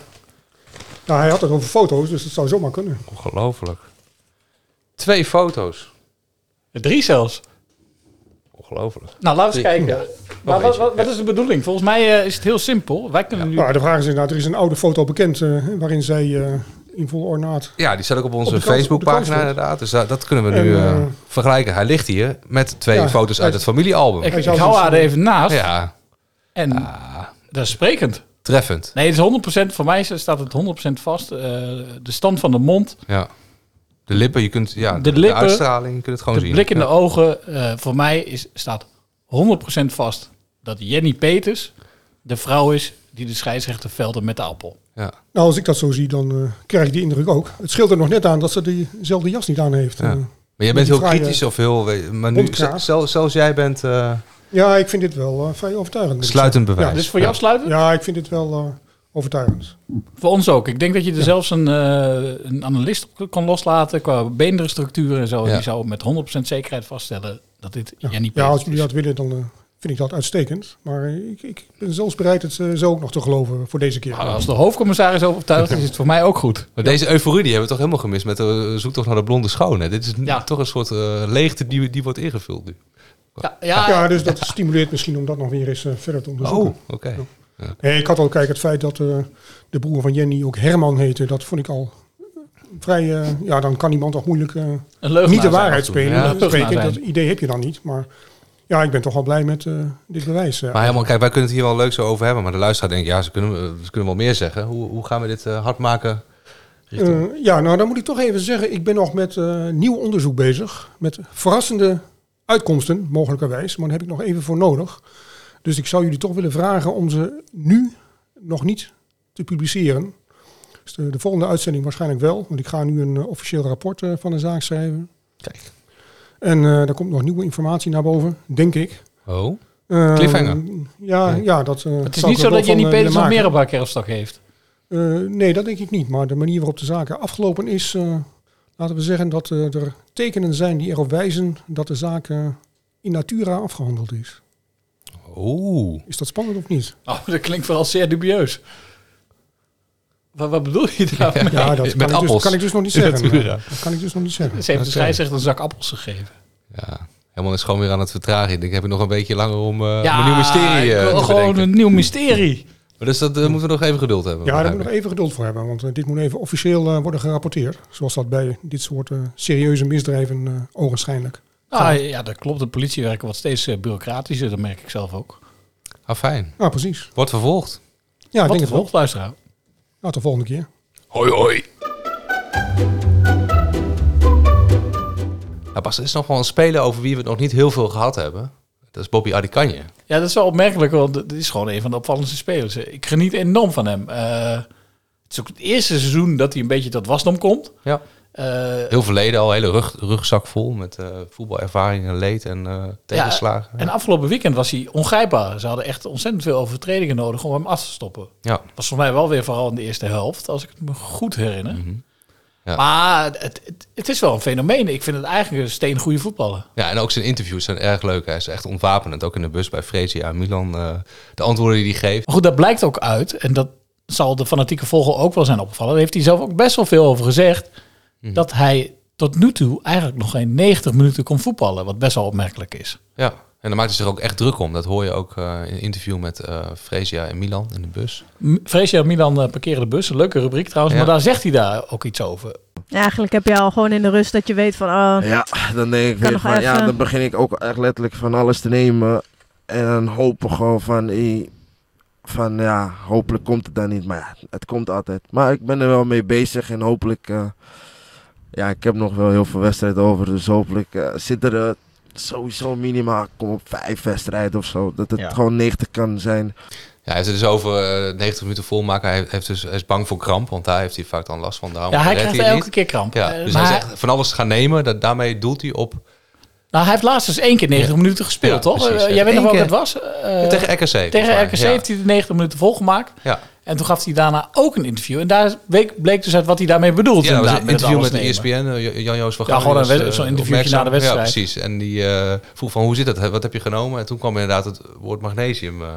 nou, hij had het over foto's, dus het zou zomaar kunnen. Ongelooflijk. Twee foto's. Drie zelfs. Ongelooflijk. Nou, laten we eens kijken. Maar wat, wat, wat is de bedoeling? Volgens mij eh, is het heel simpel. Wij kunnen nu... Nou, de vraag is inderdaad, er is een oude foto bekend eh, waarin zij eh, in vol ornaat... Ja, die staat ook op onze Facebookpagina inderdaad. Dus dat, dat kunnen we nu En, vergelijken. Hij ligt hier met twee Ja, foto's uit het familiealbum. ik zou hou haar er even naast. ja, En dat is sprekend. Treffend. Nee, het is 100%. Voor mij staat het 100% vast. Eh, de stand van de mond, Ja. De lippen, je kunt, ja, de, De lippen, uitstraling, je kunt het gewoon de zien. blik in ja. de ogen. eh, voor mij is, staat 100% vast dat Jenny Peters de vrouw is die de scheidsrechter velden met de appel. Ja. Nou, als ik dat zo zie, dan eh, krijg ik die indruk ook. Het scheelt er nog net aan dat ze diezelfde jas niet aan heeft. Ja. Maar jij bent heel kritisch of heel... Maar nu, zelfs, zelfs jij bent eh, ja, ik vind dit wel eh, vrij overtuigend. sluitend bewijs. Dus voor jou sluiten? Ja, ik vind dit wel eh, overtuigend. Voor ons ook. Ik denk dat je er zelfs een, eh, een analist op kan loslaten qua beenderstructuur en zo. Ja. Die zou met 100% zekerheid vaststellen dat dit Ja, Jenny ja als jullie dat willen, dan vind ik dat uitstekend. Maar ik, ik ben zelfs bereid het zo ook nog te geloven voor deze keer. Nou, als de hoofdcommissaris overtuigd is, is het voor mij ook goed. Maar deze euforie die hebben we toch helemaal gemist met de zoektocht naar de blonde schone. Dit is Ja. toch een soort eh, leegte die, die wordt ingevuld nu. Ja, ja, Ja, dus dat stimuleert misschien om dat nog weer eens eh, verder te onderzoeken. Oh, oké. Ik had al, kijk, het feit dat eh, de broer van Jenny ook Herman heette, dat vond ik al vrij, eh, ja, dan kan iemand toch moeilijk eh, niet de waarheid spelen. Ja, spreken, dat idee heb je dan niet, maar ja, ik ben toch wel blij met eh, dit bewijs. Maar helemaal, kijk, wij kunnen het hier wel leuk zo over hebben. Maar de luisteraar denkt, ja, ze kunnen, ze kunnen wel meer zeggen. Hoe, hoe gaan we dit eh, hard maken? richting- Eh, ja, nou dan moet ik toch even zeggen, ik ben nog met eh, nieuw onderzoek bezig. Met verrassende uitkomsten, mogelijkerwijs. Maar daar heb ik nog even voor nodig. Dus ik zou jullie toch willen vragen om ze nu nog niet te publiceren. Dus de, de volgende uitzending waarschijnlijk wel. Want ik ga nu een eh, officieel rapport eh, van de zaak schrijven. Kijk. En eh daar komt nog nieuwe informatie naar boven, denk ik. Oh, Eh, Cliffhanger. Ja, Nee. ja dat. eh, Het is niet zo dat Jenny van, Peters nog meer op haar kerfstok heeft. Eh, nee, dat denk ik niet. Maar de manier waarop de zaken afgelopen is, eh, laten we zeggen dat eh, er tekenen zijn die erop wijzen dat de zaak eh, in natura afgehandeld is. Oeh. Is dat spannend of niet? Oh, dat klinkt vooral zeer dubieus. Wat, wat bedoel je daarmee? Ja, dat kan ik, dus, kan ik dus nog niet zeggen. Natura. Dat kan ik dus nog niet zeggen. Ze heeft de Dat, eh, scheidsrechter een zak appels gegeven. Ja, helemaal is gewoon weer aan het vertragen. Ik denk, heb ik nog een beetje langer om, eh, om een nieuw mysterie eh, wil te gewoon bedenken. een nieuw mysterie. Maar dus dat eh, moeten we nog even geduld hebben. Ja, daar begrijp moet ik nog even geduld voor hebben. Want eh, dit moet even officieel eh, worden gerapporteerd. Zoals dat bij dit soort eh, serieuze misdrijven uh, ogenschijnlijk. Ah, ja, dat klopt. De politiewerken wordt steeds eh, bureaucratischer. Dat merk ik zelf ook. Ah, fijn. Ah, precies. Wordt vervolgd. Ja, ik Wat denk het wel. luisteraar? Nou, tot de volgende keer. Hoi, hoi. Nou, Bas, er is nog wel een speler over wie we het nog niet heel veel gehad hebben. Dat is Bobby Adikanje. Ja, dat is wel opmerkelijk, want het is gewoon een van de opvallendste spelers. Ik geniet enorm van hem. Eh, het is ook het eerste seizoen dat hij een beetje tot wasdom komt. Ja. Eh, Heel verleden al, hele rug, rugzak vol met eh, voetbalervaringen, leed en tegenslagen. En afgelopen weekend was hij ongrijpbaar. Ze hadden echt ontzettend veel overtredingen nodig om hem af te stoppen. Ja. Was voor mij wel weer vooral in de eerste helft, als ik het me goed herinner. Mhm. Ja. Maar het, het, het is wel een fenomeen. Ik vind het eigenlijk een steengoede voetballer. Ja, en ook zijn interviews zijn erg leuk. Hij is echt ontwapenend. Ook in de bus bij Fresia en Milan. eh, de antwoorden die hij geeft. Maar goed, dat blijkt ook uit. En dat zal de fanatieke volger ook wel zijn opgevallen. Daar heeft hij zelf ook best wel veel over gezegd. Mhm. Dat hij tot nu toe eigenlijk nog geen 90 minuten kon voetballen. Wat best wel opmerkelijk is. Ja, en daar maakt hij zich ook echt druk om. Dat hoor je ook eh, in een interview met eh Fresia en Milan in de bus. Freesia en Milan eh, parkeren de bus. Een leuke rubriek trouwens. Ja. Maar daar zegt hij daar ook iets over. Ja, eigenlijk heb je al gewoon in de rust dat je weet van... Oh, Ja, dan denk ik weer nog van, ja, dan begin ik ook echt letterlijk van alles te nemen. En dan hopen gewoon van, eh, van ja, hopelijk komt het dan niet. Maar ja, het komt altijd. Maar ik ben er wel mee bezig en hopelijk, eh, ja, ik heb nog wel heel veel wedstrijden over. Dus hopelijk zit er sowieso minimaal, kom op vijf wedstrijden of zo. Dat het Ja. gewoon 90 kan zijn. Ja, hij heeft het dus over eh, 90 minuten volmaken. Hij, heeft dus, hij is bang voor kramp, want daar heeft hij vaak dan last van. Daarom Ja, hij krijgt elke niet. keer kramp. Ja, Eh, dus maar hij zegt van alles gaan nemen. Dat, daarmee doelt hij op... Nou, hij heeft laatst dus één keer 90 minuten gespeeld, Ja, toch? precies. Eh, jij weet nog keer. het was? Eh, tegen RKC, Tegen RKC ja. heeft hij de 90 minuten volgemaakt. Ja. En toen gaf hij daarna ook een interview. En daar bleek, dus uit wat hij daarmee bedoelt. Ja, dat een interview alles met de. ESPN, eh, Jan-Joos van Ja, gewoon een was, zo'n eh, interviewtje na de wedstrijd. Ja, precies. En die eh, vroeg van, hoe zit het? Wat heb je genomen? En toen kwam inderdaad het woord magnesium. eh,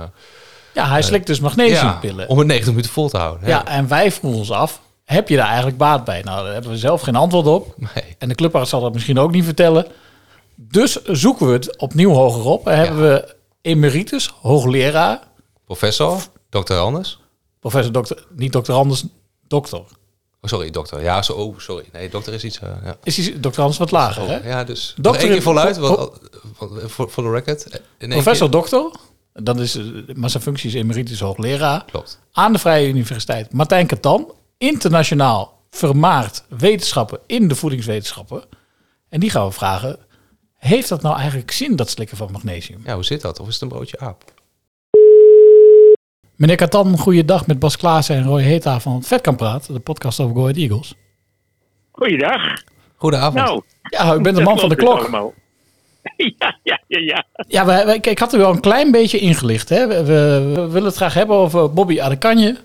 Ja, hij eh, slikt dus magnesiumpillen. ja, om het 90 minuten vol te houden. Ja, en wij vroegen ons af, heb je daar eigenlijk baat bij? Nou, daar hebben we zelf geen antwoord op. En de clubarts zal dat misschien ook niet vertellen. Dus zoeken we het opnieuw hoger op. En hebben we emeritus, hoogleraar, Professor, dokter Anders. Professor dokter, niet dokter Anders, dokter. Oh, sorry, dokter. Ja, zo, oh, sorry. Nee, dokter is iets... eh, ja. Is dokter Anders wat lager, Oh, hè? Ja, dus Dokter één keer voluit, voor, de record. Één Professor keer. dokter, dat is, eh, maar zijn functie is emeritus hoogleraar. Klopt. Aan de Vrije Universiteit Martijn Katan, internationaal vermaard wetenschappen in de voedingswetenschappen. En die gaan we vragen, heeft dat nou eigenlijk zin, dat slikken van magnesium? Ja, hoe zit dat? Of is het een broodje aap? Meneer Katan, goeiedag met Bas Klaassen en Roy Heta van Vetkamp Praat, de podcast over Go Ahead Eagles. Goeiedag. Goedenavond. Nou, Ja, u bent de man van de klok. dus allemaal. ja, ja, ja, ja. Ja, we, ik had u wel een klein beetje ingelicht. Hè? We, we- we willen het graag hebben over Bobby Adekanje.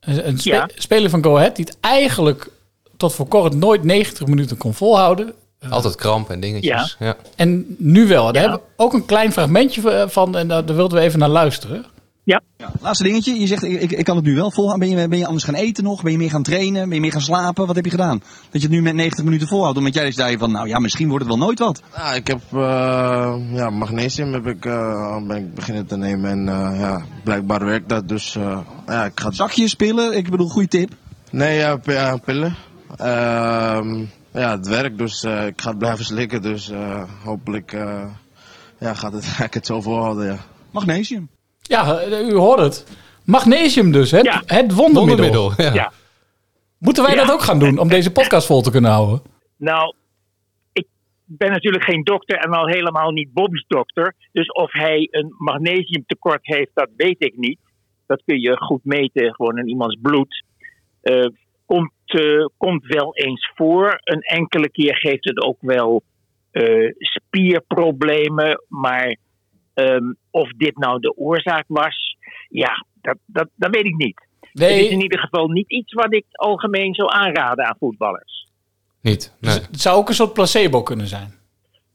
Een, een spe- Ja. speler van Go Ahead die het eigenlijk tot voor kort nooit 90 minuten kon volhouden. Altijd kramp en dingetjes. Ja. En nu wel. Daar hebben we ook een klein fragmentje van en daar, daar wilden we even naar luisteren. Ja. Laatste dingetje. Je zegt, ik, ik, kan het nu wel volhouden. Ben je, ben je anders gaan eten nog? Ben je meer gaan trainen? Ben je meer gaan slapen? Wat heb je gedaan? Dat je het nu met 90 minuten volhoudt. Omdat jij zei van, nou ja, misschien wordt het wel nooit wat. Ja, ik heb eh, ja, magnesium heb ik, eh, ben ik beginnen te nemen en eh, ja, blijkbaar werkt dat. Dus eh, ja, ik ga... Zakjes, pillen? Ik bedoel, goede tip. Nee, ja, ja, pillen. Ehm, ja, het werkt, dus eh, ik ga het blijven slikken. Dus eh, hopelijk eh, ja, gaat het, ga ik het zo volhouden, ja. Magnesium. Ja, u hoort het. Magnesium dus, het, het wondermiddel. Wondermiddel, ja. Ja. Moeten wij Ja. dat ook gaan doen om deze podcast vol te kunnen houden? Nou, ik ben natuurlijk geen dokter en al helemaal niet Bobby's dokter. Dus of hij een magnesiumtekort heeft, dat weet ik niet. Dat kun je goed meten gewoon in iemands bloed. Eh, komt, eh, komt wel eens voor. Een enkele keer geeft het ook wel eh, spierproblemen. Maar ehm, of dit nou de oorzaak was, ja, dat, dat, dat weet ik niet. Nee. Het is in ieder geval niet iets wat ik algemeen zou aanraden aan voetballers. Niet. Dus het zou ook een soort placebo kunnen zijn.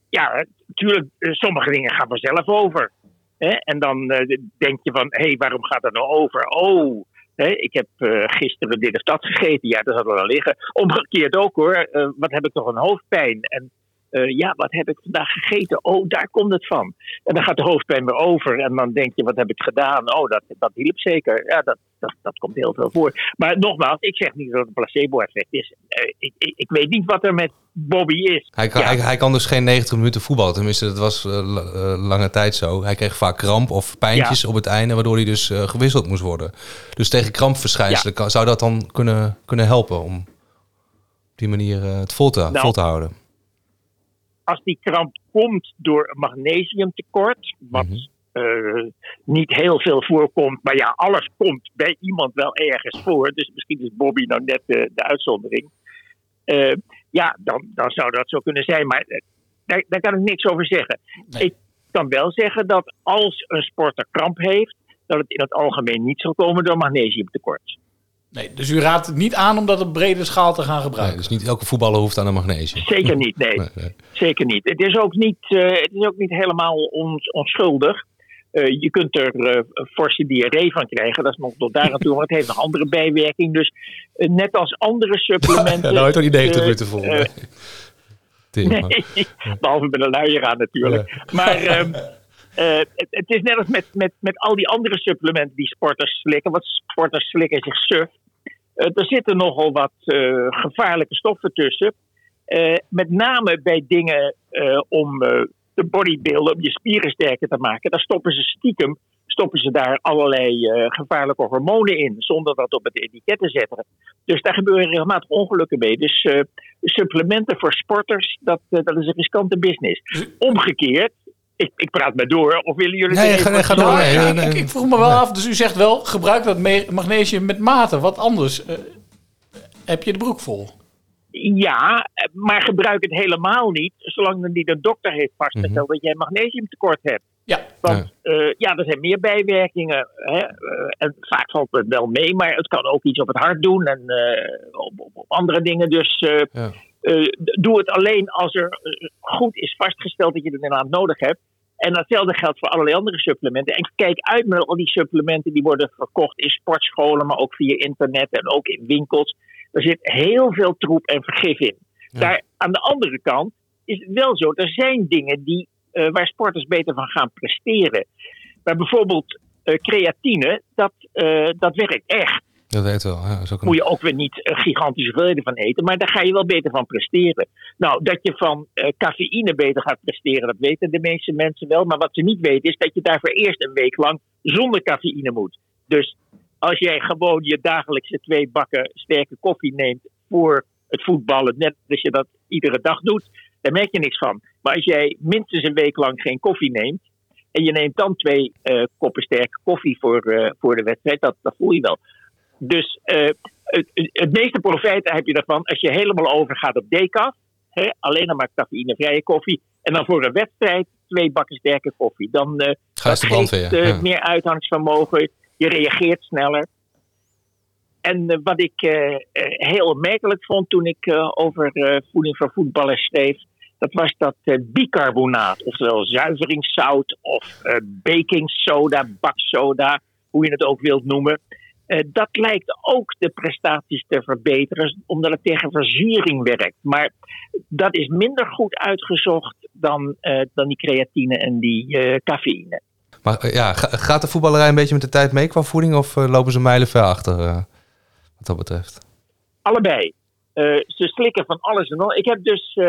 Ja, natuurlijk, eh, sommige dingen gaan vanzelf over. Hè? En dan eh, denk je van, hé, hey, waarom gaat dat nou over? Oh, hè, ik heb eh, gisteren dit of dat gegeten. Ja, dat zal wel liggen. Omgekeerd ook hoor. Wat heb ik toch een hoofdpijn? En eh, ja, wat heb ik vandaag gegeten? Oh, daar komt het van. En dan gaat de hoofdpijn weer over. En dan denk je, wat heb ik gedaan? Oh, dat, dat hielp zeker. Ja, dat, dat, dat komt heel veel voor. Maar nogmaals, ik zeg niet dat het een placebo-effect is. Eh, ik, ik, ik weet niet wat er met Bobby is. Hij kan, hij, hij kan dus geen 90 minuten voetballen. Tenminste, dat was eh, la- lange tijd zo. Hij kreeg vaak kramp of pijntjes Ja. op het einde, waardoor hij dus gewisseld moest worden. Dus tegen krampverschijnselen kan- zou dat dan kunnen, kunnen helpen om op die manier het vol te, Nou, vol te houden. Als die kramp komt door magnesiumtekort, wat eh, niet heel veel voorkomt, maar ja, alles komt bij iemand wel ergens voor. Dus misschien is Bobby nou net de uitzondering. Eh, ja, dan, dan zou dat zo kunnen zijn, maar eh, daar, daar kan ik niks over zeggen. Ik kan wel zeggen dat als een sporter kramp heeft, dat het in het algemeen niet zal komen door magnesiumtekort. Nee, dus u raadt het niet aan om dat op brede schaal te gaan gebruiken. dus niet elke voetballer hoeft aan een magnesium. Zeker niet, nee. Zeker niet. Het is ook niet, eh, het is ook niet helemaal on- onschuldig. Eh, je kunt er eh, een forse diarree van krijgen. Dat is nog tot daar aan toe, maar het heeft nog andere bijwerking. Dus net als andere supplementen. Ja, nou heeft toch niet 90 eh, minuten vol. nee. Nee, behalve met een luier aan natuurlijk. Maar eh, het, het is net als met, met, met al die andere supplementen die sporters slikken. Want sporters slikken zich suf. Eh, er zitten nogal wat eh, gevaarlijke stoffen tussen. Met name bij dingen om de bodybuilden, om je spieren sterker te maken. Daar stoppen ze stiekem stoppen ze daar allerlei gevaarlijke hormonen in, zonder dat op het etiket te zetten. Dus daar gebeuren regelmatig ongelukken mee. Dus supplementen voor sporters, dat, dat is een riskante business. Omgekeerd, ik, ik praat maar door, of willen jullie... Nee, ga- nee, door. Nee, Ik, ik vroeg me wel af, dus u zegt wel, gebruik dat magnesium met mate. Wat anders? Eh, heb je de broek vol? Ja, maar gebruik het helemaal niet, zolang er niet een dokter heeft vastgesteld dat jij magnesiumtekort hebt. Ja. Want eh, ja, er zijn meer bijwerkingen. Hè? eh, en vaak valt het wel mee, maar het kan ook iets op het hart doen en eh, op, op, op andere dingen. Dus eh, eh, doe het alleen als er goed is vastgesteld dat je het inderdaad nodig hebt. En datzelfde geldt voor allerlei andere supplementen. En kijk uit met al die supplementen die worden verkocht in sportscholen, maar ook via internet en ook in winkels. Er zit heel veel troep en vergif in. Daar, aan de andere kant is het wel zo, er zijn dingen die, eh, waar sporters beter van gaan presteren. Maar bijvoorbeeld eh, creatine, dat, eh, dat werkt echt. Dat weet wel. Ja, Moet je ook weer niet gigantische hoeveelheden van eten, maar daar ga je wel beter van presteren. Nou, dat je van eh, cafeïne beter gaat presteren, dat weten de meeste mensen wel. Maar wat ze niet weten is dat je daarvoor eerst een week lang zonder cafeïne moet. Dus als jij gewoon je dagelijkse twee bakken sterke koffie neemt voor het voetballen, net als je dat iedere dag doet, daar merk je niks van. Maar als jij minstens een week lang geen koffie neemt, en je neemt dan twee eh, koppen sterke koffie voor, eh, voor de wedstrijd, dat, dat voel je wel. Dus eh, het, het meeste profijt heb je ervan als je helemaal overgaat op decaf. Hè, alleen nog maar cafeïnevrije koffie. En dan voor een wedstrijd twee bakken sterke koffie. Dan Ga de brandweer, geeft, eh, ja. meer uithoudingsvermogen. Je reageert sneller. En wat ik heel opmerkelijk vond toen ik over voeding voor voetballers schreef, dat was dat bicarbonaat, oftewel zuiveringszout of baking soda, baksoda, hoe je het ook wilt noemen. Eh, dat lijkt ook de prestaties te verbeteren, omdat het tegen verzuring werkt. Maar dat is minder goed uitgezocht dan, eh, dan die creatine en die eh, cafeïne. Maar ja, ga- gaat de voetballerij een beetje met de tijd mee qua voeding? Of lopen ze mijlen ver achter wat dat betreft? Allebei. Ze slikken van alles en nog. Ik heb dus eh,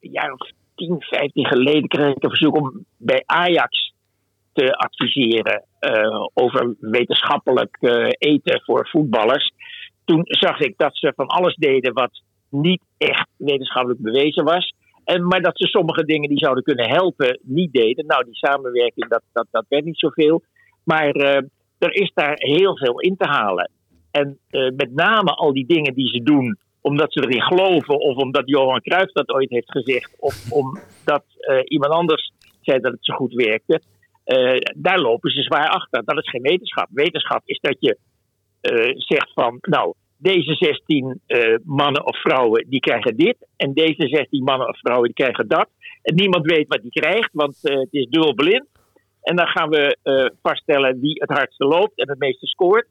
een jaar of 10, 15 geleden kreeg ik een verzoek om bij Ajax te adviseren eh, over wetenschappelijk eh, eten voor voetballers. Toen zag ik dat ze van alles deden wat niet echt wetenschappelijk bewezen was. En, maar dat ze sommige dingen die zouden kunnen helpen niet deden. Nou, die samenwerking, dat, dat, dat werd niet zoveel. Maar eh, er is daar heel veel in te halen. En met name al die dingen die ze doen omdat ze erin geloven, of omdat Johan Cruijff dat ooit heeft gezegd, of omdat eh, iemand anders zei dat het zo goed werkte, eh, daar lopen ze zwaar achter. Dat is geen wetenschap. Wetenschap is dat je eh, zegt van, nou, deze 16 eh, mannen of vrouwen die krijgen dit. En deze 16 mannen of vrouwen die krijgen dat. En niemand weet wat die krijgt, want het is dubbelblind. En dan gaan we vaststellen wie het hardste loopt en het meeste scoort.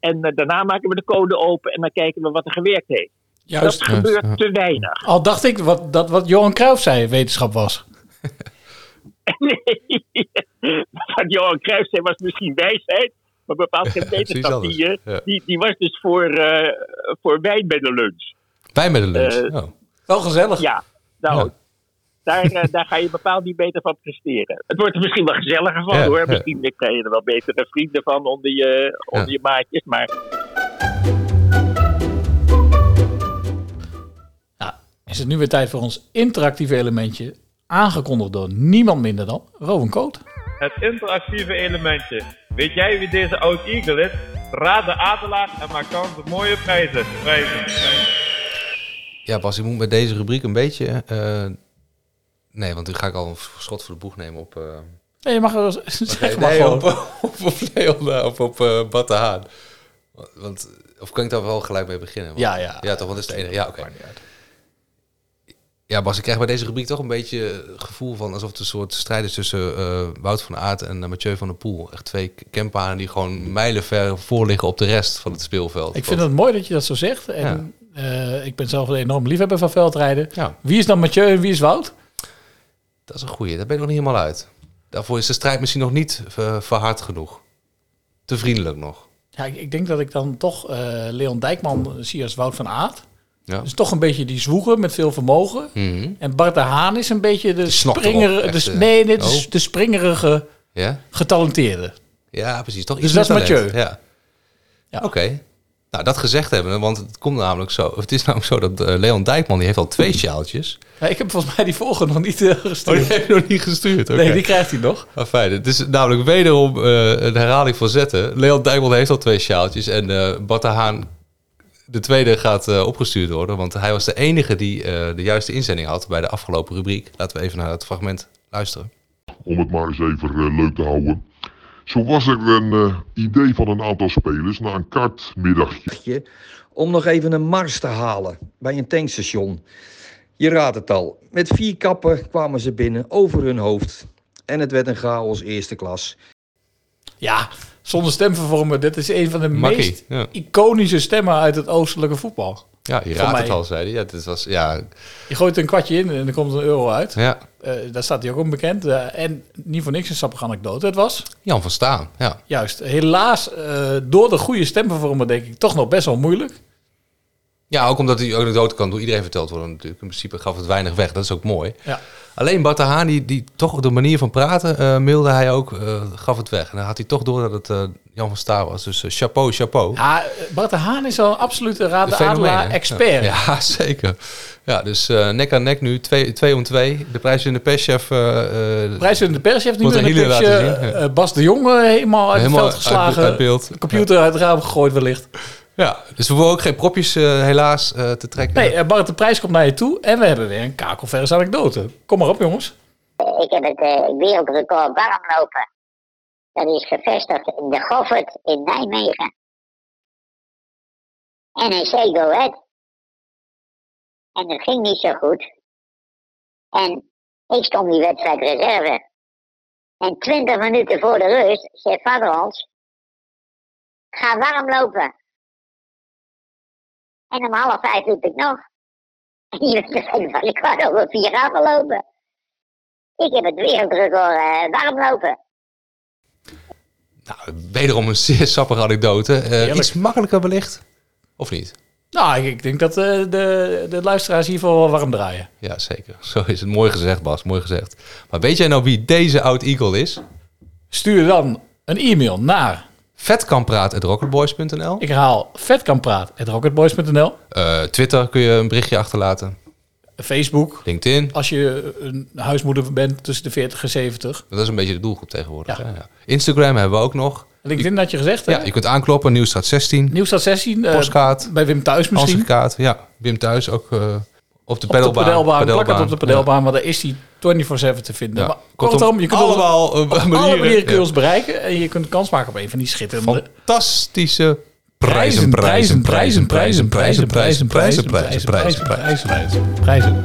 En daarna maken we de code open en dan kijken we wat er gewerkt heeft. Juist. dat gebeurt te weinig. Al dacht ik wat, dat wat Johan Cruijff zei wetenschap was. Nee, wat Johan Cruijff zei was misschien wijsheid, maar bepaald geen wetenschap. anders, Die, eh, ja. die, die was dus voor, eh, voor wijn bij de lunch. Wij met een lunch. Eh, oh. Wel gezellig. Ja, nou, Daar, daar ga je bepaald niet beter van presteren. Het wordt er misschien wel gezelliger van Ja, hoor. ja. Misschien krijg je er wel betere vrienden van onder je, onder je maatjes. Maar Is het nu weer tijd voor ons interactieve elementje, aangekondigd door niemand minder dan Rowan Coat. Het interactieve elementje. Weet jij wie deze oud Eagle is? Raad de adelaar en maak kans op mooie prijzen. prijzen. Ja, Bas, ik moet met deze rubriek een beetje... eh, nee, want nu ga ik al een schot voor de boeg nemen op... eh, Nee, je mag er zeg nee, maar nee, gewoon. op, op, op Leon, eh, of op Haan. Want, of kan ik daar wel gelijk mee beginnen? Want- Ja, ja. Ja, toch, want dat is de enige. Ja, oké. Ja, Bas, ik krijg bij deze rubriek toch een beetje het gevoel van alsof het een soort strijd is tussen eh, Wout van Aert en eh, Mathieu van der Poel. Echt twee campanen die gewoon mijlenver voor liggen op de rest van het speelveld. Ik vind het mooi dat je dat zo zegt. En eh, ik ben zelf een enorm liefhebber van veldrijden. Ja. Wie is dan Mathieu en wie is Wout? Dat is een goeie, daar ben ik nog niet helemaal uit. Daarvoor is de strijd misschien nog niet verhard genoeg. Te vriendelijk nog. Ja, ik, ik denk dat ik dan toch Leon Dijkman zie als Wout van Aert. Ja. Dus toch een beetje die zwoeger met veel vermogen. Mhm. En Bart de Haan is een beetje de, springer, de, eh. nee, de, Oh. de springerige, Ja? getalenteerde. Ja, precies. Toch Dus dat is. Mathieu. Ja. Oké. Nou, dat gezegd hebben, want het komt namelijk zo. Het is namelijk zo dat eh, Leon Dijkman die heeft al twee sjaaltjes. Ja, ik heb volgens mij die volgende nog niet eh, gestuurd. Oh, die heb nog niet gestuurd. Oké. Nee, die krijgt hij nog. Ah, fijn. Het is namelijk wederom eh, een herhaling van zetten. Leon Dijkman heeft al twee sjaaltjes en eh Bart de Haan, de tweede, gaat eh, opgestuurd worden. Want hij was de enige die eh, de juiste inzending had bij de afgelopen rubriek. Laten we even naar het fragment luisteren. om het maar eens even eh, leuk te houden. Zo was er een eh, idee van een aantal spelers na een kartmiddagje. om nog even een mars te halen bij een tankstation. Je raadt het al. Met vier kappen kwamen ze binnen over hun hoofd. En het werd een chaos eerste klas. Ja, zonder stemvervormen. Dit is een van de Makkie, meest ja. iconische stemmen uit het oostelijke voetbal. Ja, je raadt het al, zei hij. Ja, dit was, ja, Je gooit een kwartje in en er komt een euro uit. Ja. Eh, daar staat hij ook onbekend. Eh en niet voor niks een sappige anekdote. Het was Jan van Staan. Ja. juist helaas eh, door de goede stemvervormer denk ik toch nog best wel moeilijk. Ja, ook omdat die anekdote kan door iedereen verteld worden natuurlijk. In principe gaf het weinig weg, dat is ook mooi. Ja. Alleen Bart de Haan, die, die toch op de manier van praten, eh, mailde hij ook, eh, gaf het weg. En dan had hij toch door dat het eh, Jan van Staar was. Dus chapeau, chapeau. Ja, Bart de Haan is al een absolute Raad de Adelaar expert. Ja, ja, zeker. Ja, dus nek aan nek nu, twee, twee om twee. De prijs in de perschef. eh, Prijs in de pers heeft nu een eh, Bas de Jong helemaal uit Helemaal het veld geslagen. uit- uit beeld. De computer uit het raam gegooid wellicht. Ja, dus we hoeven ook geen propjes eh, helaas eh, te trekken. Nee, eh, Bart, de prijs komt naar je toe. En we hebben weer een kakelverse anekdote. Kom maar op, jongens. Ik heb het eh, wereldrecord warmlopen. Dat is gevestigd in de Goffert in Nijmegen. NEC Go Ahead. En dat ging niet zo goed. En ik stond die wedstrijd reserve. En twintig minuten voor de rust zegt Vaderlands... Ga warm lopen. En om half vijf liep ik nog. En je bent van ik kwart over vier afgelopen. Ik heb het wereldrecord eh warmlopen. Wederom een zeer sappige anekdote. Eh, Heerlijk. iets makkelijker wellicht. Of niet? Nou, ik, ik denk dat eh, de, de luisteraars hiervoor wel warm draaien. Ja, zeker. Zo is het. Mooi gezegd, Bas. Mooi gezegd. Maar weet jij nou wie deze oud Eagle is? Stuur dan een e-mail naar... Vetkampraat.rocketboys.nl Ik herhaal vetkampraat.rocketboys.nl Eh, Twitter kun je een berichtje achterlaten. Facebook. LinkedIn. Als je een huismoeder bent tussen de 40 en 70. Dat is een beetje de doelgroep tegenwoordig. hè? Ja. Instagram hebben we ook nog. LinkedIn had je gezegd, hè? Ja, je kunt aankloppen. Nieuwstraat 16. Nieuwstad 16. eh, Postkaart. bij Wim Thuis misschien. Ansichtkaart. Ja, Wim thuis ook eh, op de pedelbaan. pedelbaan. Plak het op de pedelbaan, want daar is die 24-7 te vinden. Maar Kortom, je kunt allemaal, eh, op alle manieren, kun je ons bereiken. En je kunt kans maken op een van die schitterende... Fantastische Prijzen, prijzen, prijzen, prijzen, prijzen, prijzen, prijzen, prijzen, prijzen, prijzen, prijzen, prijzen.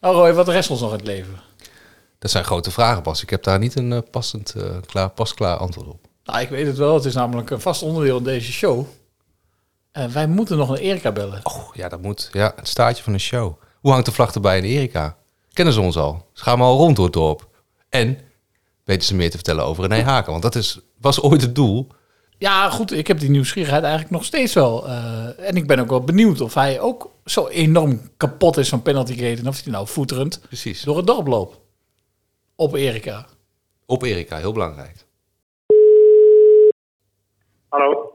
Oh Roy, wat rest ons nog het leven? Dat zijn grote vragen, Bas. Ik heb daar niet een eh, passend, eh, klaar, pasklaar antwoord op. Nou, ik weet het wel. Het is namelijk een vast onderdeel in deze show. En wij moeten nog een Erika bellen. Oh, ja, dat moet. Ja, het staartje van een show. Hoe hangt de vlag erbij in de Erika? Kennen ze ons al? Ze gaan we al rond door het dorp. En weten ze meer te vertellen over René Haken? Want dat is, was ooit het doel. Ja, goed. Ik heb die nieuwsgierigheid eigenlijk nog steeds wel. Eh, en ik ben ook wel benieuwd of hij ook zo enorm kapot is van penalty gate. En of hij nou voeterend Precies. door het dorp loopt. Op Erika. Op Erika, heel belangrijk. Hallo.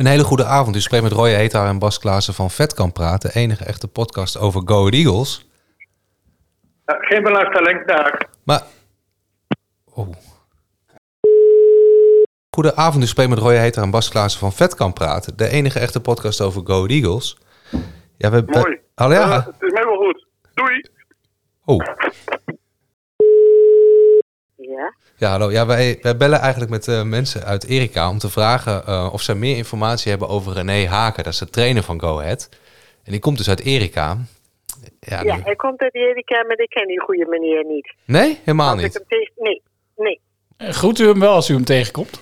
Een hele goede avond. U spreekt met Roy Heta en Bas Klaassen van Vet kan praten. Enige echte podcast over Go Ahead Eagles. Ja, geen belangstelling, dag. Maar... Oh. Goedenavond, u spreekt met Roy Heter en Bas Klaassen van Vet kan praten. De enige echte podcast over Go Ahead Eagles. Ja, we, Mooi. Hallo, ja. Het is mij wel goed. Doei. Oh. Ja? Ja, hallo. Ja, wij, wij bellen eigenlijk met eh, mensen uit Erika om te vragen eh, of zij meer informatie hebben over René Haken. Dat is de trainer van Go Ahead. En die komt dus uit Erika. Ja, Ja, nu- hij komt uit Erika, maar ik ken die goede meneer niet. Nee, helemaal Als ik niet. hem tegen... Nee, nee. Eh, Groet u hem wel als u hem tegenkomt?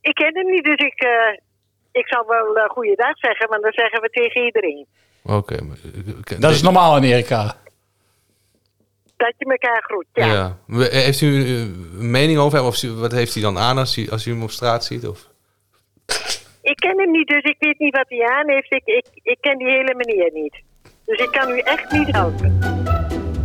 Ik ken hem niet, dus ik, eh, ik zal wel uh, goeiedag zeggen, want dat zeggen we tegen iedereen. Oké. maar, Dat is normaal in Erika. Dat je elkaar groet, ja. Ja. Heeft u eh, een mening over hem? Of wat heeft hij dan aan als u, als u hem op straat ziet? Of? Ik ken hem niet, dus ik weet niet wat hij aan heeft. Ik, ik, ik ken die hele meneer niet. Dus ik kan u echt niet helpen.